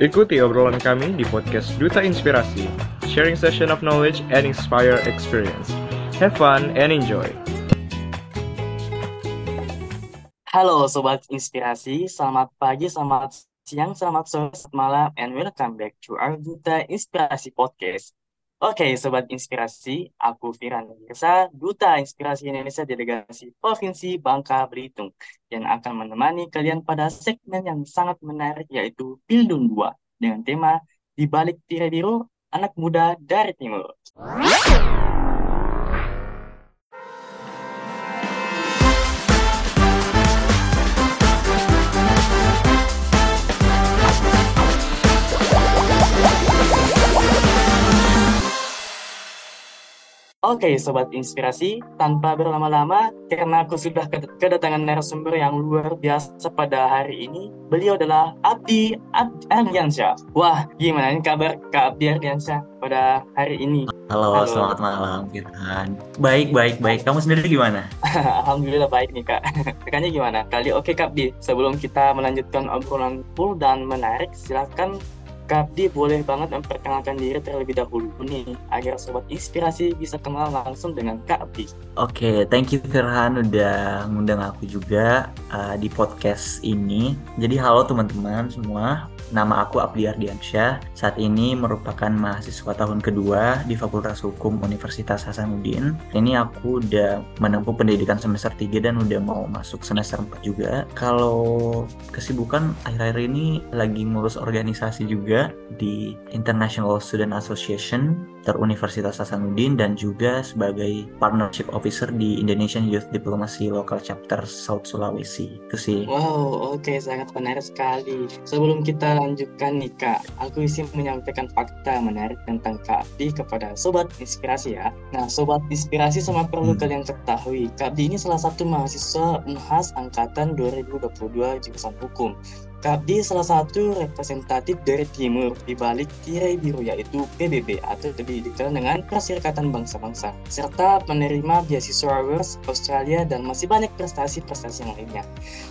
Ikuti obrolan kami di podcast Duta Inspirasi, sharing session of knowledge and inspire experience. Have fun and enjoy. Halo Sobat Inspirasi, selamat pagi, selamat siang, selamat sore, selamat malam, and welcome back to our Duta Inspirasi Podcast. Oke, Sobat Inspirasi, aku Firan Mirsa, Duta Inspirasi Indonesia Delegasi Provinsi Bangka Belitung, yang akan menemani kalian pada segmen yang sangat menarik yaitu Pildun 2, dengan tema Di Balik Tirai Biru, Anak Muda dari Timur. Oke, Sobat Inspirasi, tanpa berlama-lama, karena aku sudah kedatangan narasumber yang luar biasa pada hari ini, beliau adalah Abdi Abdi Ardiansyah. Wah, gimana ini kabar Kak Abdi Ardiansyah pada hari ini? Halo, Halo. selamat malam, Firhan. Baik, baik, baik. Kamu sendiri gimana? Alhamdulillah baik nih, Kak. Kakaknya gimana? Kali oke, Kak Abdi. Sebelum kita melanjutkan obrolan full dan menarik, silakan Kapdi boleh banget memperkenalkan diri terlebih dahulu nih agar sobat inspirasi bisa kenal langsung dengan Kapdi. Oke, okay, thank you Firhan udah ngundang aku juga uh, di podcast ini. Jadi halo teman-teman semua, Nama aku Abdi Ardiansyah. Saat ini merupakan mahasiswa tahun kedua di Fakultas Hukum Universitas Hasanuddin. Ini aku udah menempuh pendidikan semester 3 dan udah mau masuk semester 4 juga. Kalau kesibukan akhir-akhir ini lagi ngurus organisasi juga di International Student Association ter Universitas Hasanuddin dan juga sebagai partnership officer di Indonesian Youth Diplomacy Local Chapter South Sulawesi. Itu sih. Wow, oke okay, sangat menarik sekali. Sebelum kita lanjutkan nih Kak, aku isi menyampaikan fakta menarik tentang Kak Abdi kepada Sobat Inspirasi ya. Nah Sobat Inspirasi sama perlu hmm. kalian ketahui, Kak Abdi ini salah satu mahasiswa UNHAS Angkatan 2022 jurusan Hukum. Kabdi salah satu representatif dari timur di balik tirai biru yaitu PBB atau lebih dikenal dengan Perserikatan Bangsa-Bangsa serta penerima beasiswa Awards Australia dan masih banyak prestasi-prestasi yang lainnya.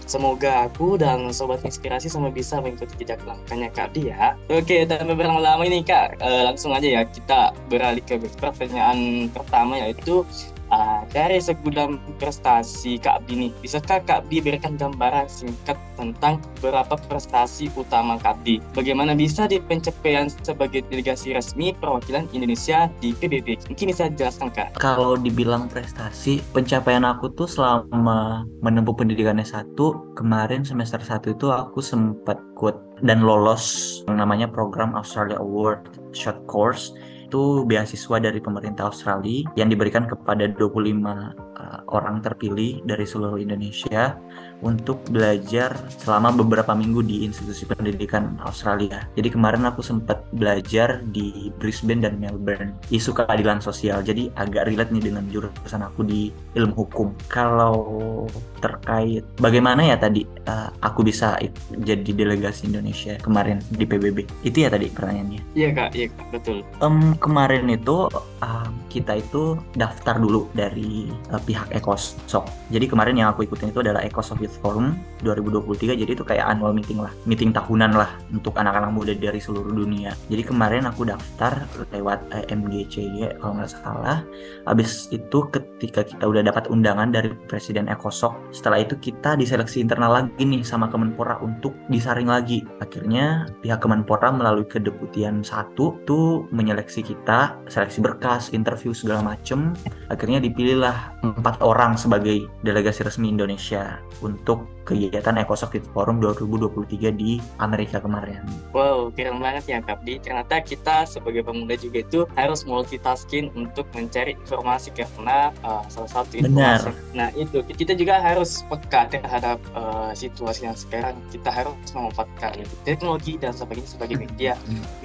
Semoga aku dan sobat inspirasi sama bisa mengikuti jejak langkahnya Kabdi ya. Oke, dan beberapa lama ini Kak, eh, langsung aja ya kita beralih ke pertanyaan pertama yaitu Uh, dari segudang prestasi Kak Abdi nih, bisakah Kak Abdi berikan gambaran singkat tentang beberapa prestasi utama Kak Abdi? Bagaimana bisa di pencapaian sebagai delegasi resmi perwakilan Indonesia di PBB? Mungkin bisa jelaskan Kak? Kalau dibilang prestasi, pencapaian aku tuh selama menempuh pendidikan S1, kemarin semester 1 itu aku sempat quote dan lolos namanya program Australia Award Short Course itu beasiswa dari pemerintah Australia yang diberikan kepada 25 uh, orang terpilih dari seluruh Indonesia untuk belajar selama beberapa minggu di institusi pendidikan Australia. Jadi kemarin aku sempat belajar di Brisbane dan Melbourne isu keadilan sosial. Jadi agak relate nih dengan jurusan aku di ilmu hukum. Kalau terkait bagaimana ya tadi uh, aku bisa jadi delegasi Indonesia kemarin di PBB. Itu ya tadi pertanyaannya. Iya kak, iya kak, betul. Um, kemarin itu uh, kita itu daftar dulu dari uh, pihak Ekosok. Jadi kemarin yang aku ikutin itu adalah Ekosok Youth Forum 2023 jadi itu kayak annual meeting lah meeting tahunan lah untuk anak-anak muda dari seluruh dunia jadi kemarin aku daftar lewat eh, MGCY kalau nggak salah habis itu ketika kita udah dapat undangan dari Presiden Ekosok setelah itu kita diseleksi internal lagi nih sama Kemenpora untuk disaring lagi. Akhirnya pihak Kemenpora melalui kedeputian satu tuh menyeleksi kita seleksi berkas interview segala macem. Akhirnya dipilihlah empat orang sebagai delegasi resmi Indonesia untuk kegiatan ECOSOC Youth Forum 2023 di Amerika kemarin. Wow, keren banget ya Kapdi. Ternyata kita sebagai pemuda juga itu harus multitasking untuk mencari informasi karena uh, salah satu informasi. Benar. Nah itu kita juga harus peka terhadap uh, situasi yang sekarang. Kita harus memanfaatkan teknologi dan sebagainya sebagai media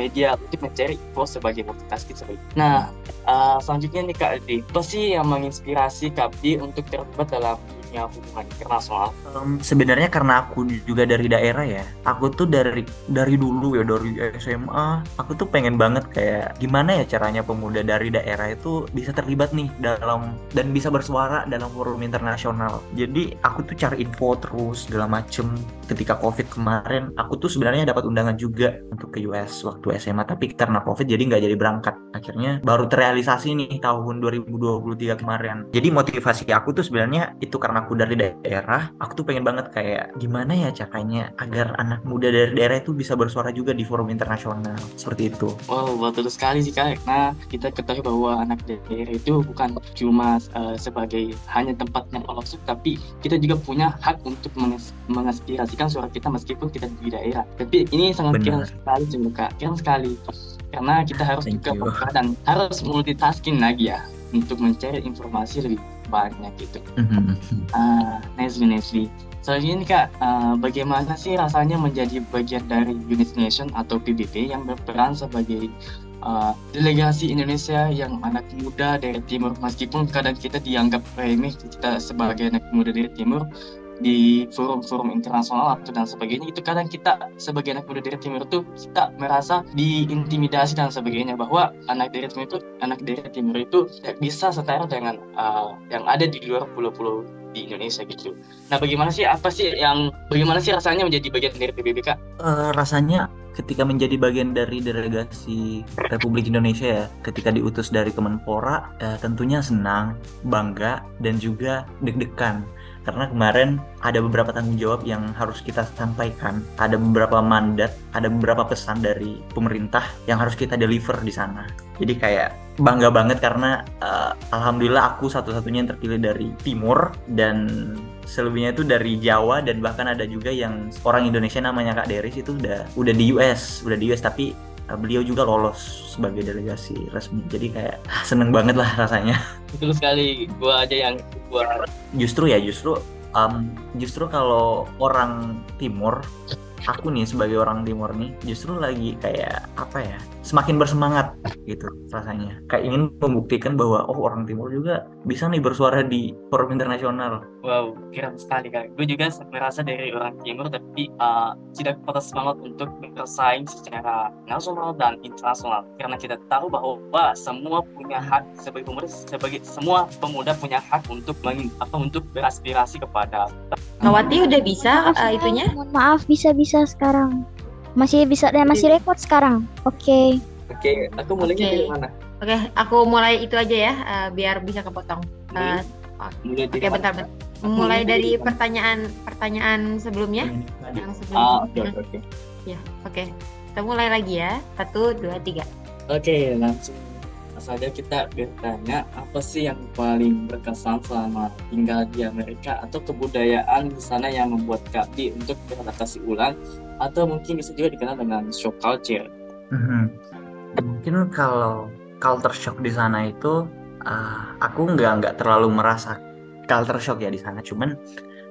media untuk mencari info sebagai multitasking sebagai. Nah uh, selanjutnya nih Kak Adi, apa sih yang menginspirasi Kapdi untuk terlibat dalam punya hubungan internasional? Um, sebenarnya karena aku juga dari daerah ya, aku tuh dari dari dulu ya dari SMA, aku tuh pengen banget kayak gimana ya caranya pemuda dari daerah itu bisa terlibat nih dalam dan bisa bersuara dalam forum internasional. Jadi aku tuh cari info terus segala macem. Ketika COVID kemarin, aku tuh sebenarnya dapat undangan juga untuk ke US waktu SMA, tapi karena COVID jadi nggak jadi berangkat. Akhirnya baru terrealisasi nih tahun 2023 kemarin. Jadi motivasi aku tuh sebenarnya itu karena aku dari daerah, aku tuh pengen banget kayak gimana ya caranya agar anak muda dari daerah itu bisa bersuara juga di forum internasional seperti itu. Wow, betul sekali sih kak. Nah, kita ketahui bahwa anak daerah itu bukan cuma uh, sebagai hanya tempatnya masuk, tapi kita juga punya hak untuk menges mengaspirasikan suara kita meskipun kita di daerah. Tapi ini sangat keren sekali kak, keren sekali karena kita harus Thank juga peka dan harus multitasking lagi ya untuk mencari informasi lebih banyak gitu. Mm-hmm. Uh, Nesli Nesli. Selanjutnya ini kak, uh, bagaimana sih rasanya menjadi bagian dari Unit Nation atau PBB yang berperan sebagai uh, delegasi Indonesia yang anak muda dari timur meskipun kadang kita dianggap remeh kita sebagai anak muda dari timur di forum-forum internasional atau dan sebagainya itu kadang kita sebagai anak muda dari timur itu kita merasa diintimidasi dan sebagainya bahwa anak dari timur itu anak dari timur itu tidak bisa setara dengan uh, yang ada di luar pulau-pulau di Indonesia gitu. Nah, bagaimana sih apa sih yang bagaimana sih rasanya menjadi bagian dari PBBK? Uh, rasanya ketika menjadi bagian dari delegasi Republik Indonesia ya, ketika diutus dari Kemenpora, uh, tentunya senang, bangga, dan juga deg-degan karena kemarin ada beberapa tanggung jawab yang harus kita sampaikan, ada beberapa mandat, ada beberapa pesan dari pemerintah yang harus kita deliver di sana. Jadi kayak bangga banget karena uh, alhamdulillah aku satu-satunya yang terpilih dari timur dan selebihnya itu dari Jawa dan bahkan ada juga yang orang Indonesia namanya Kak Deris itu udah udah di US, udah di US tapi beliau juga lolos sebagai delegasi resmi. Jadi kayak seneng banget lah rasanya. Betul sekali, gua aja yang gua justru ya justru um, justru kalau orang timur aku nih sebagai orang timur nih justru lagi kayak apa ya semakin bersemangat gitu rasanya kayak ingin membuktikan bahwa oh orang timur juga bisa nih bersuara di forum internasional wow keren sekali kak gue juga merasa dari orang timur tapi uh, tidak patah semangat untuk bersaing secara nasional dan internasional karena kita tahu bahwa semua punya hak sebagai pemuda sebagai semua pemuda punya hak untuk apa untuk beraspirasi kepada Kawati udah bisa uh, itunya? Mohon maaf bisa-bisa sekarang. Masih bisa dan masih record sekarang. Oke. Okay. Oke, okay, aku mulai okay. dari mana? Oke, okay, aku mulai itu aja ya, uh, biar bisa kepotong. Uh, Oke, okay, bentar, bentar. Mulai dari pertanyaan pertanyaan sebelumnya, yang sebelumnya. Ah, oke, oke, oke. Ya, oke. Okay. Kita mulai lagi ya. Satu, dua, tiga. Oke, okay, langsung saja kita bertanya apa sih yang paling berkesan selama tinggal di Amerika atau kebudayaan di sana yang membuat Kak untuk beradaptasi ulang atau mungkin bisa juga dikenal dengan shock culture. Mm-hmm. Mungkin kalau culture shock di sana itu uh, aku nggak nggak terlalu merasa culture shock ya di sana. Cuman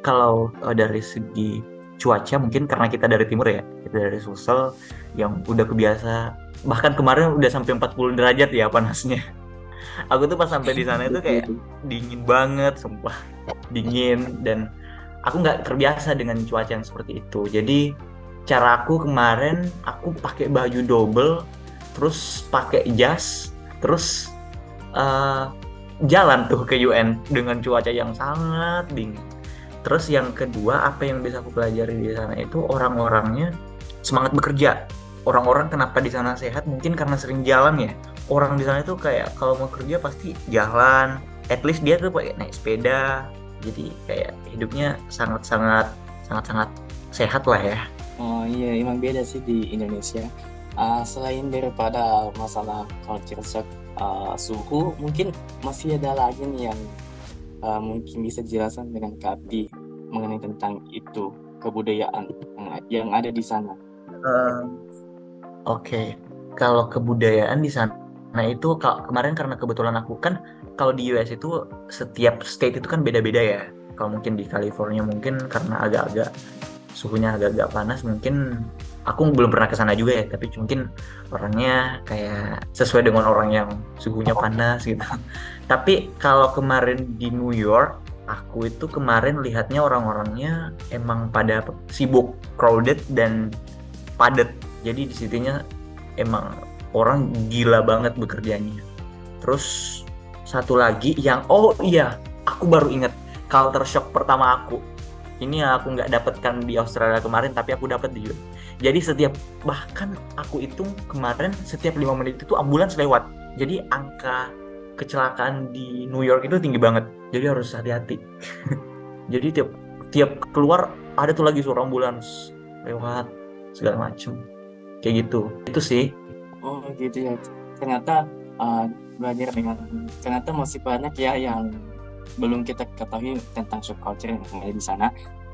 kalau uh, dari segi cuaca mungkin karena kita dari timur ya, kita dari Sulsel yang udah kebiasa bahkan kemarin udah sampai 40 derajat ya panasnya aku tuh pas sampai di sana itu kayak dingin banget sumpah dingin dan aku nggak terbiasa dengan cuaca yang seperti itu jadi cara aku kemarin aku pakai baju double terus pakai jas terus uh, jalan tuh ke UN dengan cuaca yang sangat dingin. Terus yang kedua apa yang bisa aku pelajari di sana itu orang-orangnya semangat bekerja. Orang-orang kenapa di sana sehat? Mungkin karena sering jalan ya. Orang di sana itu kayak kalau mau kerja pasti jalan. At least dia tuh pakai naik sepeda. Jadi kayak hidupnya sangat-sangat sangat-sangat sehat lah ya oh iya emang beda sih di Indonesia. Uh, selain daripada masalah culture shock uh, suhu mungkin masih ada lagi nih yang uh, mungkin bisa dijelaskan dengan Kapi mengenai tentang itu kebudayaan yang ada di sana. Uh, Oke, kalau kebudayaan di sana itu kemarin karena kebetulan aku kan kalau di US itu setiap state itu kan beda-beda ya. Kalau mungkin di California mungkin karena agak-agak suhunya agak-agak panas mungkin aku belum pernah ke sana juga ya tapi mungkin orangnya kayak sesuai dengan orang yang suhunya panas gitu. Tapi kalau kemarin di New York aku itu kemarin lihatnya orang-orangnya emang pada sibuk crowded dan padat. Jadi di situnya emang orang gila banget bekerjanya. Terus satu lagi yang oh iya aku baru inget culture shock pertama aku ini aku nggak dapatkan di Australia kemarin tapi aku dapat di US jadi setiap bahkan aku itu kemarin setiap lima menit itu ambulans lewat. Jadi angka kecelakaan di New York itu tinggi banget. Jadi harus hati-hati. Jadi tiap tiap keluar ada tuh lagi suara ambulans lewat segala macem. Kayak gitu. Itu sih. Oh gitu ya. Ternyata uh, belajar dengan ternyata masih banyak ya yang belum kita ketahui tentang subculture yang ada di sana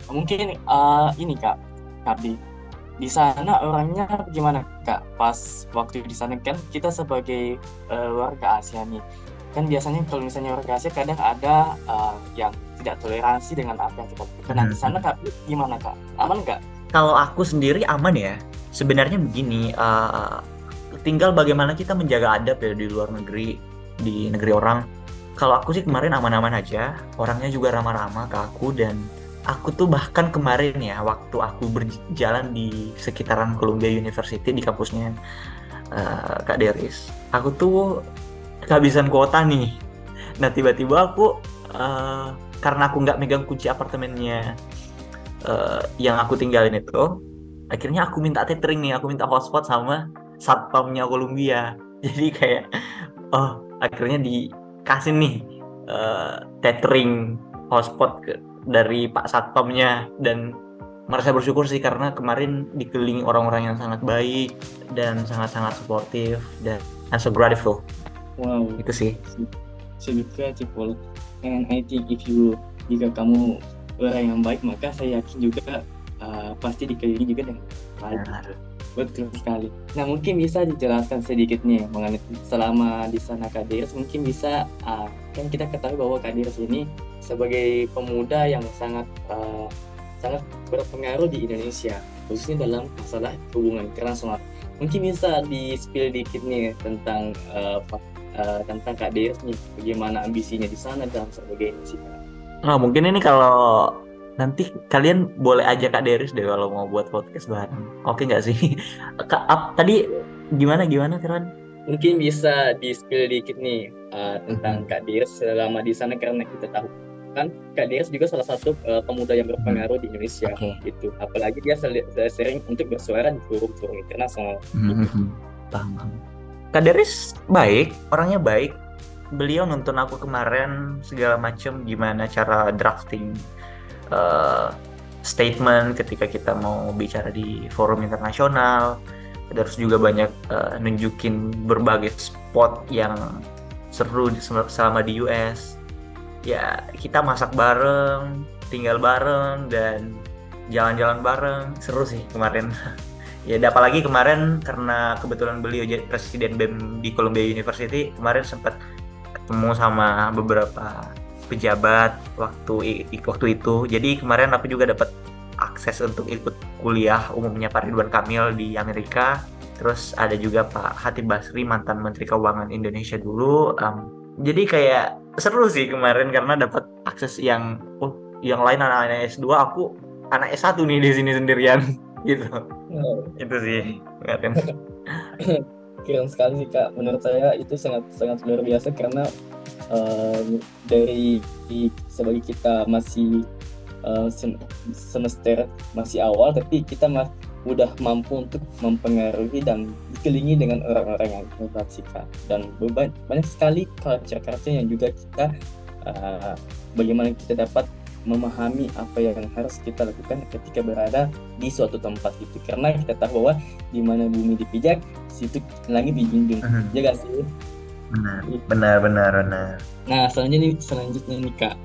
mungkin uh, ini kak kak di di sana orangnya gimana kak pas waktu di sana kan kita sebagai uh, warga Asia nih kan biasanya kalau misalnya warga Asia kadang ada uh, yang tidak toleransi dengan apa yang kita lakukan. Nah di sana kak gimana kak? Aman nggak? Kalau aku sendiri aman ya. Sebenarnya begini, uh, tinggal bagaimana kita menjaga adab ya di luar negeri, di negeri orang. Kalau aku sih kemarin aman-aman aja, orangnya juga ramah-ramah ke aku dan aku tuh bahkan kemarin ya waktu aku berjalan di sekitaran Columbia University di kampusnya uh, Kak Deris, aku tuh kehabisan kuota nih. Nah tiba-tiba aku uh, karena aku nggak megang kunci apartemennya uh, yang aku tinggalin itu akhirnya aku minta tethering nih aku minta hotspot sama satpamnya Columbia. Jadi kayak oh akhirnya dikasih nih uh, tethering hotspot ke, dari Pak Satpamnya dan merasa bersyukur sih karena kemarin dikelilingi orang-orang yang sangat baik dan sangat-sangat suportif dan I'm so grateful Wow. Itu sih. So grateful. And I think if you jika kamu orang yang baik maka saya yakin juga uh, pasti dikelilingi juga dengan baik. Betul sekali. Nah mungkin bisa dijelaskan sedikit nih mengenai selama di sana Kadirs mungkin bisa uh, kan kita ketahui bahwa Kadirs ini sebagai pemuda yang sangat uh, sangat berpengaruh di Indonesia khususnya dalam masalah hubungan internasional. Mungkin bisa di spill dikit nih tentang uh, uh, tentang nih, bagaimana ambisinya di sana dan sebagainya sih. Nah, mungkin ini kalau nanti kalian boleh aja Kak Deris deh kalau mau buat podcast bareng. Oke nggak sih? Kak, up, tadi gimana gimana Firman? Mungkin bisa di spill dikit nih uh, tentang hmm. Kak Deris selama di sana karena kita tahu kan Kak Deris juga salah satu uh, pemuda yang berpengaruh di Indonesia okay. gitu. Apalagi dia sering untuk bersuara di forum-forum internasional. Hmm, gitu. Paham. Kak Deris baik, orangnya baik. Beliau nonton aku kemarin segala macam gimana cara drafting uh, statement ketika kita mau bicara di forum internasional. Terus juga banyak uh, nunjukin berbagai spot yang seru selama di US. Ya kita masak bareng, tinggal bareng dan jalan-jalan bareng. Seru sih kemarin. ya apalagi kemarin karena kebetulan beliau jadi presiden BEM di Columbia University kemarin sempat ketemu sama beberapa pejabat waktu waktu itu. Jadi kemarin aku juga dapat akses untuk ikut kuliah umumnya Pak Ridwan Kamil di Amerika. Terus ada juga Pak Hatib Basri mantan Menteri Keuangan Indonesia dulu. Um, jadi kayak seru sih kemarin karena dapat akses yang oh yang lain anak-anak S2 aku anak S1 nih di sini sendirian gitu. Oh. itu sih keren sekali sih kak. Menurut saya itu sangat sangat luar biasa karena uh, dari sebagai kita masih uh, semester masih awal tapi kita mah udah mampu untuk mempengaruhi dan dikelilingi dengan orang-orang yang kak dan banyak sekali culture-culture yang juga kita uh, bagaimana kita dapat memahami apa yang harus kita lakukan ketika berada di suatu tempat itu karena kita tahu bahwa di mana bumi dipijak situ langit dijunjung. Uh-huh. ya gak sih benar benar benar benar nah selanjutnya nih selanjutnya nih kak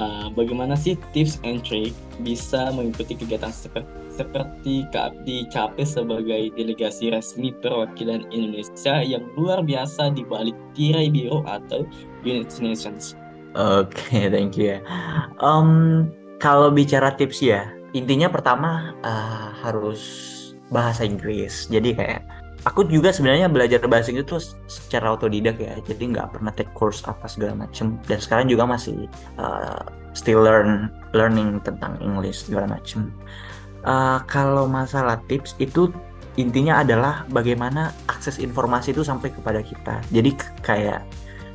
uh, bagaimana sih tips and trick bisa mengikuti kegiatan seperti seperti Kak Abdi Capek sebagai delegasi resmi perwakilan Indonesia yang luar biasa di balik tirai biru atau United Nations. Oke, okay, thank you ya. Um, kalau bicara tips ya, intinya pertama uh, harus bahasa Inggris. Jadi kayak aku juga sebenarnya belajar bahasa Inggris itu secara otodidak ya. Jadi nggak pernah take course apa segala macem. Dan sekarang juga masih uh, still learn learning tentang English segala macem. Uh, kalau masalah tips itu intinya adalah bagaimana akses informasi itu sampai kepada kita. Jadi kayak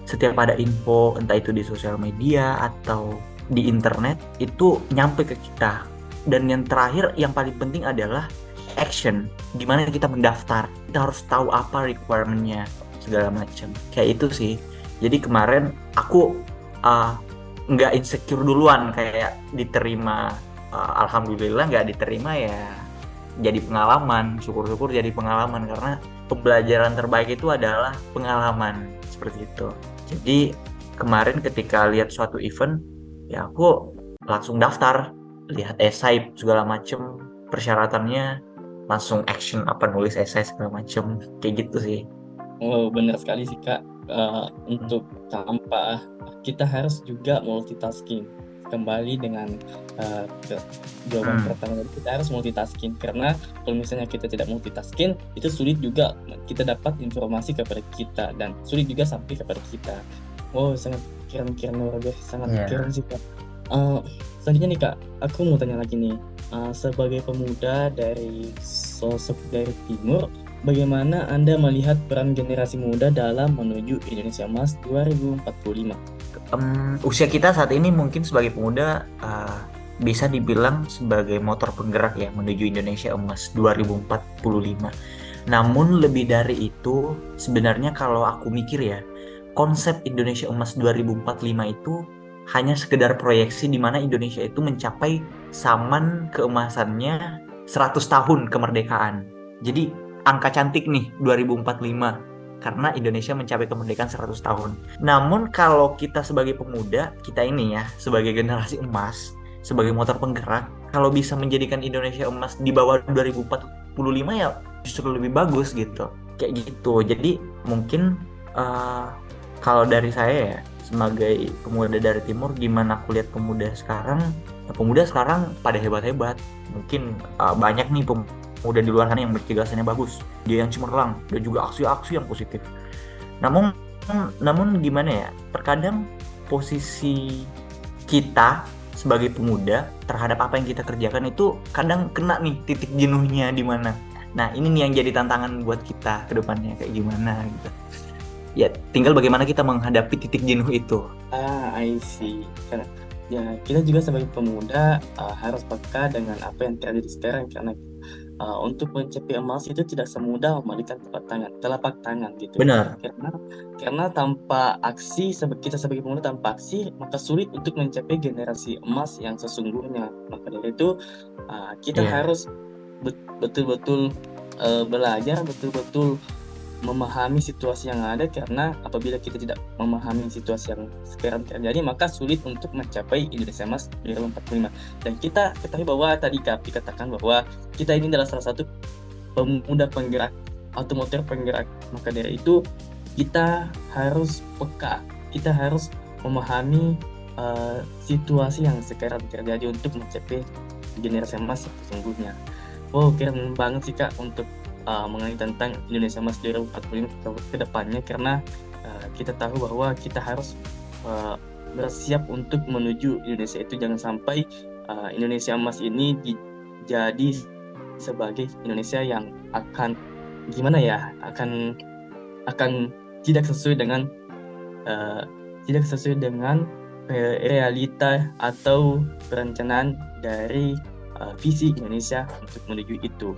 setiap ada info entah itu di sosial media atau di internet itu nyampe ke kita. Dan yang terakhir yang paling penting adalah action gimana kita mendaftar kita harus tahu apa requirementnya segala macam. Kayak itu sih. Jadi kemarin aku uh, nggak insecure duluan kayak diterima uh, alhamdulillah nggak diterima ya jadi pengalaman. Syukur-syukur jadi pengalaman karena pembelajaran terbaik itu adalah pengalaman seperti itu. Jadi kemarin ketika lihat suatu event ya aku langsung daftar lihat esai segala macem persyaratannya langsung action apa nulis esai segala macem. Kayak gitu sih. Oh benar sekali sih kak. Uh, untuk tanpa kita harus juga multitasking. Kembali dengan uh, jawaban hmm. pertama kita harus multitasking. Karena kalau misalnya kita tidak multitasking itu sulit juga kita dapat informasi kepada kita dan sulit juga sampai kepada kita. Oh sangat keren-keren luar biasa. Sangat yeah. keren sih kak. Uh, selanjutnya nih kak aku mau tanya lagi nih uh, sebagai pemuda dari sosok dari timur, bagaimana Anda melihat peran generasi muda dalam menuju Indonesia Emas 2045? Um, usia kita saat ini mungkin sebagai pemuda uh, bisa dibilang sebagai motor penggerak ya menuju Indonesia Emas 2045. Namun lebih dari itu, sebenarnya kalau aku mikir ya, konsep Indonesia Emas 2045 itu hanya sekedar proyeksi di mana Indonesia itu mencapai zaman keemasannya 100 tahun kemerdekaan. Jadi angka cantik nih 2045 karena Indonesia mencapai kemerdekaan 100 tahun. Namun kalau kita sebagai pemuda, kita ini ya sebagai generasi emas, sebagai motor penggerak, kalau bisa menjadikan Indonesia emas di bawah 2045 ya justru lebih bagus gitu. Kayak gitu. Jadi mungkin uh, kalau dari saya ya sebagai pemuda dari timur gimana aku lihat pemuda sekarang nah, pemuda sekarang pada hebat-hebat. Mungkin uh, banyak nih pemuda di luar sana yang berkegasannya bagus. Dia yang cemerlang dan juga aksi-aksi yang positif. Namun namun gimana ya terkadang posisi kita sebagai pemuda terhadap apa yang kita kerjakan itu kadang kena nih titik jenuhnya di mana. Nah ini nih yang jadi tantangan buat kita ke depannya kayak gimana gitu. Ya tinggal bagaimana kita menghadapi titik jenuh itu. Ah I see ya kita juga sebagai pemuda uh, harus peka dengan apa yang terjadi sekarang karena uh, untuk mencapai emas itu tidak semudah membalikan telapak tangan telapak tangan gitu. Benar. Karena karena tanpa aksi kita sebagai pemuda tanpa aksi maka sulit untuk mencapai generasi emas yang sesungguhnya. Maka dari itu uh, kita yeah. harus betul-betul uh, belajar betul-betul memahami situasi yang ada karena apabila kita tidak memahami situasi yang sekarang terjadi maka sulit untuk mencapai Indonesia Emas 2045 dan kita ketahui bahwa tadi Kak dikatakan bahwa kita ini adalah salah satu pemuda penggerak motor penggerak maka dari itu kita harus peka kita harus memahami uh, situasi yang sekarang terjadi untuk mencapai generasi emas sesungguhnya. Wow, keren banget sih kak untuk uh, mengenai tentang Indonesia Mas 2045 ke, depannya karena uh, kita tahu bahwa kita harus uh, bersiap untuk menuju Indonesia itu. Jangan sampai uh, Indonesia Emas ini di, jadi sebagai Indonesia yang akan gimana ya akan akan tidak sesuai dengan uh, tidak sesuai dengan realita atau perencanaan dari uh, visi Indonesia untuk menuju itu.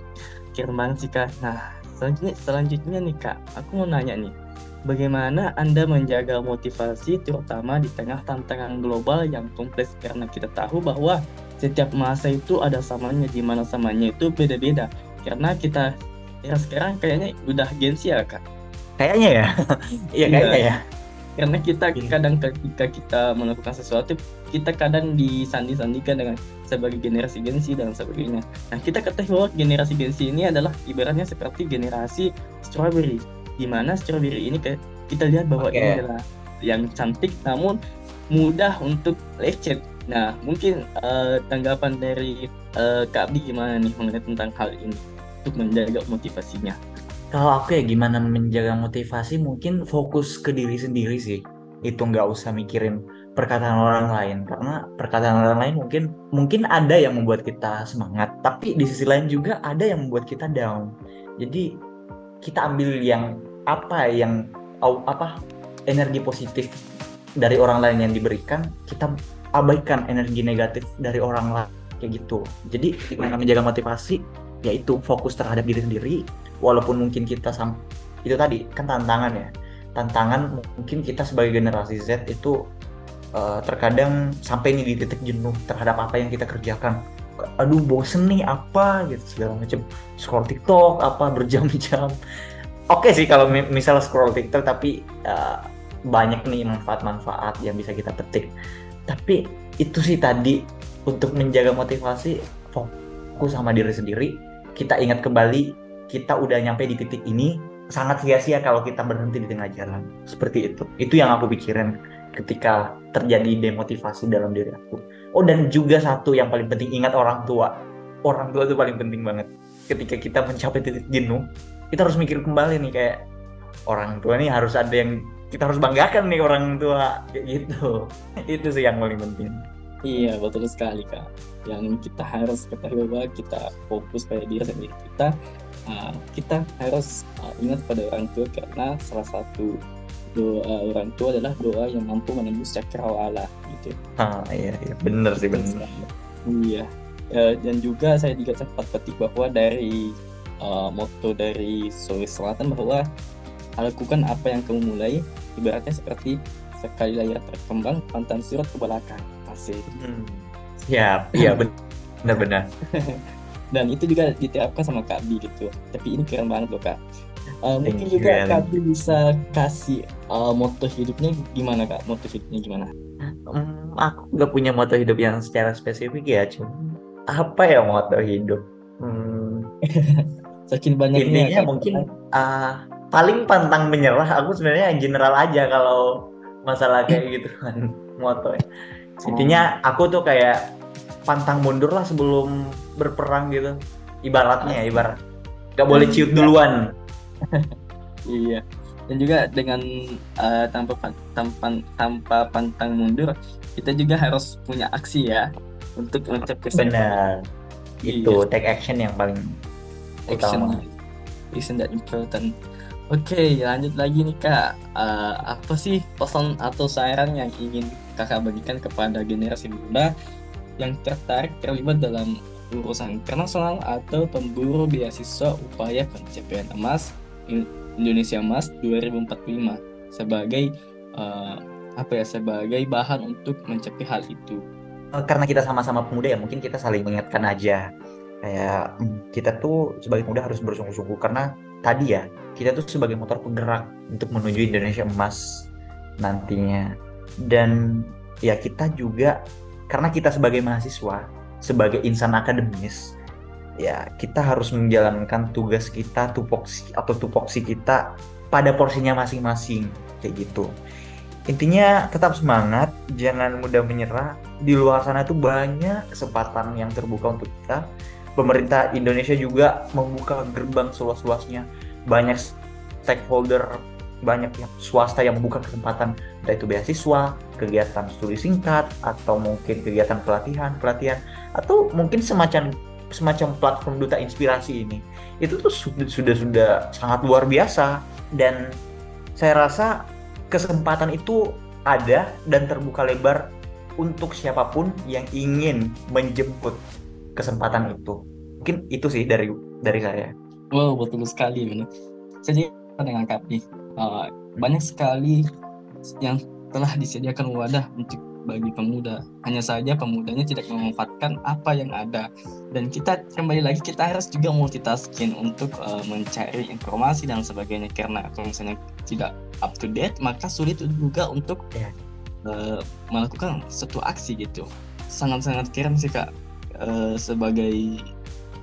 Keren banget sih kak. Nah selanjutnya selanjutnya nih kak, aku mau nanya nih, bagaimana anda menjaga motivasi terutama di tengah tantangan global yang kompleks? Karena kita tahu bahwa setiap masa itu ada samanya di mana samanya itu beda-beda. Karena kita ya sekarang kayaknya udah gengsi ya kak? Kayaknya ya. Iya kayaknya ya karena kita kadang ketika kita melakukan sesuatu kita kadang disandi-sandikan dengan sebagai generasi gensi dan sebagainya. Nah kita ketahui bahwa generasi gensi ini adalah ibaratnya seperti generasi strawberry di mana strawberry ini kita lihat bahwa okay. ini adalah yang cantik namun mudah untuk lecet. Nah mungkin uh, tanggapan dari uh, Kak Bi gimana nih mengenai tentang hal ini untuk menjaga motivasinya Kalau aku ya gimana menjaga motivasi mungkin fokus ke diri sendiri sih. Itu nggak usah mikirin perkataan orang lain karena perkataan orang lain mungkin mungkin ada yang membuat kita semangat, tapi di sisi lain juga ada yang membuat kita down. Jadi kita ambil yang apa yang apa energi positif dari orang lain yang diberikan, kita abaikan energi negatif dari orang lain kayak gitu. Jadi gimana menjaga motivasi yaitu fokus terhadap diri sendiri walaupun mungkin kita sam itu tadi kan tantangan ya. Tantangan mungkin kita sebagai generasi Z itu uh, terkadang sampai nih di titik jenuh terhadap apa yang kita kerjakan. Aduh bosen nih apa gitu segala macam. Scroll TikTok apa berjam-jam. Oke sih kalau misal scroll TikTok tapi uh, banyak nih manfaat-manfaat yang bisa kita petik. Tapi itu sih tadi untuk menjaga motivasi fokus sama diri sendiri. Kita ingat kembali kita udah nyampe di titik ini sangat sia-sia kalau kita berhenti di tengah jalan seperti itu itu yang aku pikirin ketika terjadi demotivasi dalam diri aku. Oh dan juga satu yang paling penting ingat orang tua. Orang tua itu paling penting banget. Ketika kita mencapai titik jenuh, kita harus mikir kembali nih kayak orang tua nih harus ada yang kita harus banggakan nih orang tua kayak gitu. itu sih yang paling penting. Iya betul sekali kak. Yang kita harus ketahui bahwa kita fokus pada diri sendiri kita. Uh, kita harus uh, ingat pada orang tua karena salah satu doa orang tua adalah doa yang mampu menembus cakrawala gitu. Ah iya iya benar sih benar. Iya. Uh, dan juga saya juga sempat petik bahwa dari uh, moto dari Sulawesi Selatan bahwa lakukan apa yang kamu mulai ibaratnya seperti sekali layar terkembang pantan surat ke belakang asik hmm. ya iya benar-benar dan itu juga diterapkan sama Kak Bi gitu tapi ini keren banget loh Kak Uh, mungkin juga Kak bisa kasih uh, moto hidupnya gimana Kak? Moto hidupnya gimana? Um, aku nggak punya moto hidup yang secara spesifik ya, cuma apa ya moto hidup? Hmm. Saking banyaknya. Intinya mungkin uh, paling pantang menyerah. Aku sebenarnya general aja kalau masalah kayak gitu kan moto. Ya. Intinya aku tuh kayak pantang mundur lah sebelum berperang gitu. Ibaratnya ya, ibarat. Gak boleh ciut duluan iya dan juga dengan uh, tanpa tanpa tanpa pantang mundur kita juga harus punya aksi ya untuk mencapai benar itu iya. take action yang paling action utama isn't that important Oke, okay, lanjut lagi nih kak. Uh, apa sih pesan atau saran yang ingin kakak bagikan kepada generasi muda yang tertarik terlibat dalam urusan internasional atau pemburu beasiswa upaya pencapaian emas Indonesia Emas 2045 sebagai uh, apa ya sebagai bahan untuk mencapai hal itu. Eh, karena kita sama-sama pemuda ya mungkin kita saling mengingatkan aja kayak hmm, kita tuh sebagai pemuda harus bersungguh-sungguh karena tadi ya kita tuh sebagai motor penggerak untuk menuju Indonesia Emas nantinya dan ya kita juga karena kita sebagai mahasiswa sebagai insan akademis ya kita harus menjalankan tugas kita tupoksi atau tupoksi kita pada porsinya masing-masing kayak gitu. Intinya tetap semangat jangan mudah menyerah. Di luar sana tuh banyak kesempatan yang terbuka untuk kita. Pemerintah Indonesia juga membuka gerbang seluas-luasnya. Banyak stakeholder banyak yang swasta yang membuka kesempatan entah itu beasiswa, kegiatan studi singkat atau mungkin kegiatan pelatihan, pelatihan atau mungkin semacam semacam platform duta inspirasi ini. Itu tuh sudah sudah sudah sangat luar biasa. Dan saya rasa kesempatan itu ada dan terbuka lebar untuk siapa pun yang ingin menjemput kesempatan itu. Mungkin itu sih dari dari saya. Wow betul sekali benar saya dengan nih uh, banyak sekali yang telah disediakan wadah untuk bagi pemuda. Hanya saja pemudanya tidak memanfaatkan apa yang ada. Dan kita kembali lagi kita harus juga multitasking untuk uh, mencari informasi dan sebagainya karena kalau misalnya tidak up to date maka sulit juga untuk uh, melakukan satu aksi gitu. Sangat-sangat keren sih kak uh, sebagai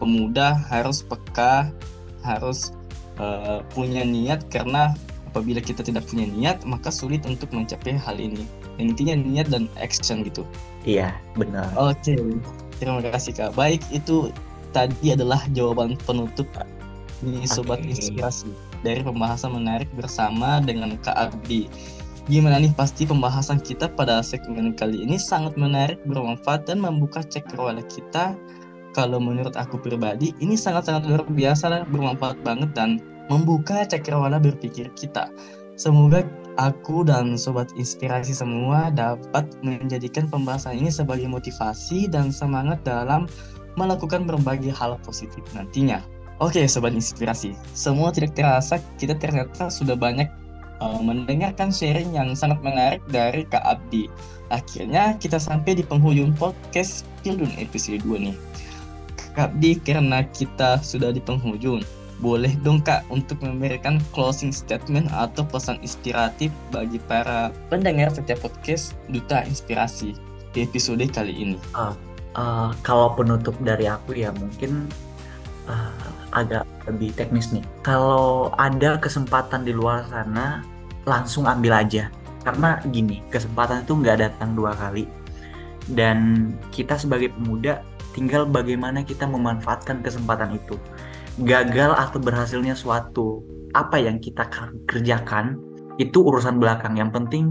pemuda harus peka, harus uh, punya niat karena apabila kita tidak punya niat maka sulit untuk mencapai hal ini dan intinya niat dan action gitu iya benar oke okay. terima kasih kak baik itu tadi adalah jawaban penutup Ini sobat okay. inspirasi dari pembahasan menarik bersama dengan Kak Abdi. Gimana nih pasti pembahasan kita pada segmen kali ini sangat menarik, bermanfaat dan membuka cakrawala kita. Kalau menurut aku pribadi ini sangat-sangat luar biasa, bermanfaat banget dan membuka cakrawala berpikir kita. Semoga aku dan sobat inspirasi semua dapat menjadikan pembahasan ini sebagai motivasi dan semangat dalam melakukan berbagai hal positif nantinya. Oke, sobat inspirasi. Semua tidak terasa kita ternyata sudah banyak uh, mendengarkan sharing yang sangat menarik dari Kak Abdi. Akhirnya kita sampai di penghujung podcast Pildun episode 2 nih. Kak Abdi, karena kita sudah di penghujung, boleh dong Kak untuk memberikan closing statement atau pesan inspiratif bagi para pendengar setiap podcast Duta Inspirasi di episode kali ini. Uh, uh, kalau penutup dari aku ya mungkin uh, agak lebih teknis nih. Kalau ada kesempatan di luar sana, langsung ambil aja. Karena gini, kesempatan itu nggak datang dua kali. Dan kita sebagai pemuda, tinggal bagaimana kita memanfaatkan kesempatan itu. Gagal atau berhasilnya suatu apa yang kita kerjakan, itu urusan belakang. Yang penting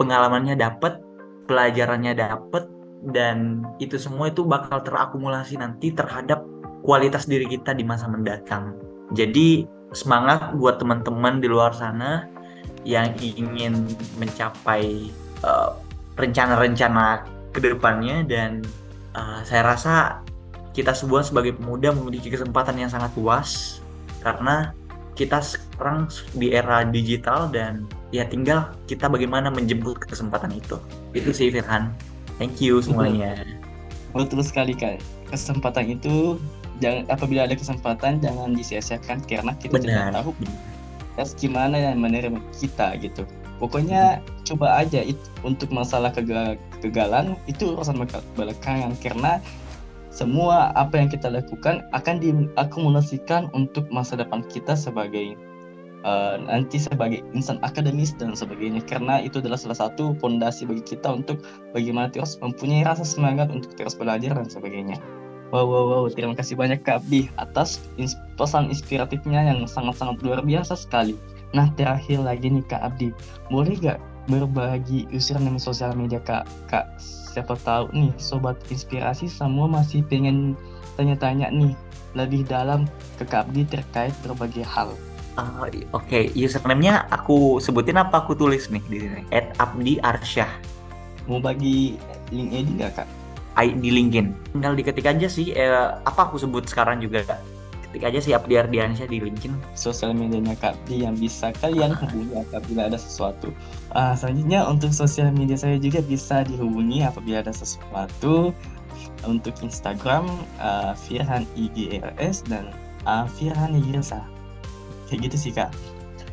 pengalamannya dapat, pelajarannya dapat, dan itu semua itu bakal terakumulasi nanti terhadap kualitas diri kita di masa mendatang. Jadi semangat buat teman-teman di luar sana yang ingin mencapai uh, rencana-rencana ke depannya dan uh, saya rasa kita semua sebagai pemuda memiliki kesempatan yang sangat luas karena kita sekarang di era digital dan ya tinggal kita bagaimana menjemput kesempatan itu. Itu sih Firhan. Thank you semuanya. Betul sekali kak. Kesempatan itu jangan apabila ada kesempatan jangan disia-siakan karena kita Benar. tidak tahu terus gimana yang menerima kita gitu pokoknya hmm. coba aja itu untuk masalah kegagalan itu urusan belakangan karena semua apa yang kita lakukan akan diakumulasikan untuk masa depan kita sebagai uh, nanti sebagai insan akademis dan sebagainya karena itu adalah salah satu fondasi bagi kita untuk bagaimana terus mempunyai rasa semangat untuk terus belajar dan sebagainya. Wow, wow, wow. Terima kasih banyak Kak Abdi atas ins pesan inspiratifnya yang sangat-sangat luar biasa sekali. Nah, terakhir lagi nih Kak Abdi, boleh gak berbagi username sosial media Kak? Kak, siapa tahu nih Sobat Inspirasi semua masih pengen tanya-tanya nih lebih dalam ke Kak Abdi terkait berbagai hal. Uh, Oke, okay. username-nya aku sebutin apa aku tulis nih di sini? At Abdi Arsyah. Mau bagi link ini nggak Kak? di LinkedIn. Tinggal diketik aja sih eh, apa aku sebut sekarang juga ketik aja sih Abdi Ardiansyah di LinkedIn. Sosial medianya Kak Di yang bisa kalian hubungi apabila ada sesuatu. Uh, selanjutnya untuk sosial media saya juga bisa dihubungi apabila ada sesuatu. Untuk Instagram uh, Firhan IGRS dan uh, Firhan Yirsa. Kayak gitu sih Kak.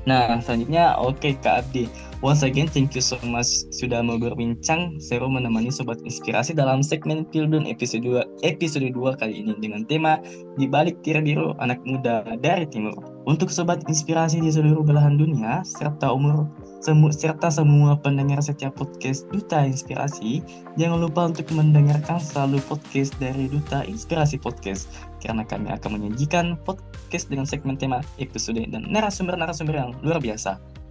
Nah, selanjutnya oke okay, Kak Abdi. Once again, thank you so much sudah mau berbincang seru menemani Sobat Inspirasi dalam segmen Pildun episode 2, episode 2 kali ini dengan tema Di Balik Tirai Biru Anak Muda dari Timur. Untuk Sobat Inspirasi di seluruh belahan dunia, serta umur semu, serta semua pendengar setiap podcast Duta Inspirasi, jangan lupa untuk mendengarkan selalu podcast dari Duta Inspirasi Podcast karena kami akan menyajikan podcast dengan segmen tema episode dan narasumber-narasumber yang luar biasa.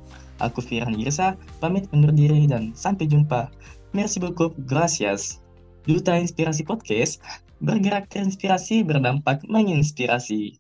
Aku Firhan Girsa, pamit undur diri dan sampai jumpa. Merci beaucoup, gracias. Duta Inspirasi Podcast, bergerak terinspirasi berdampak menginspirasi.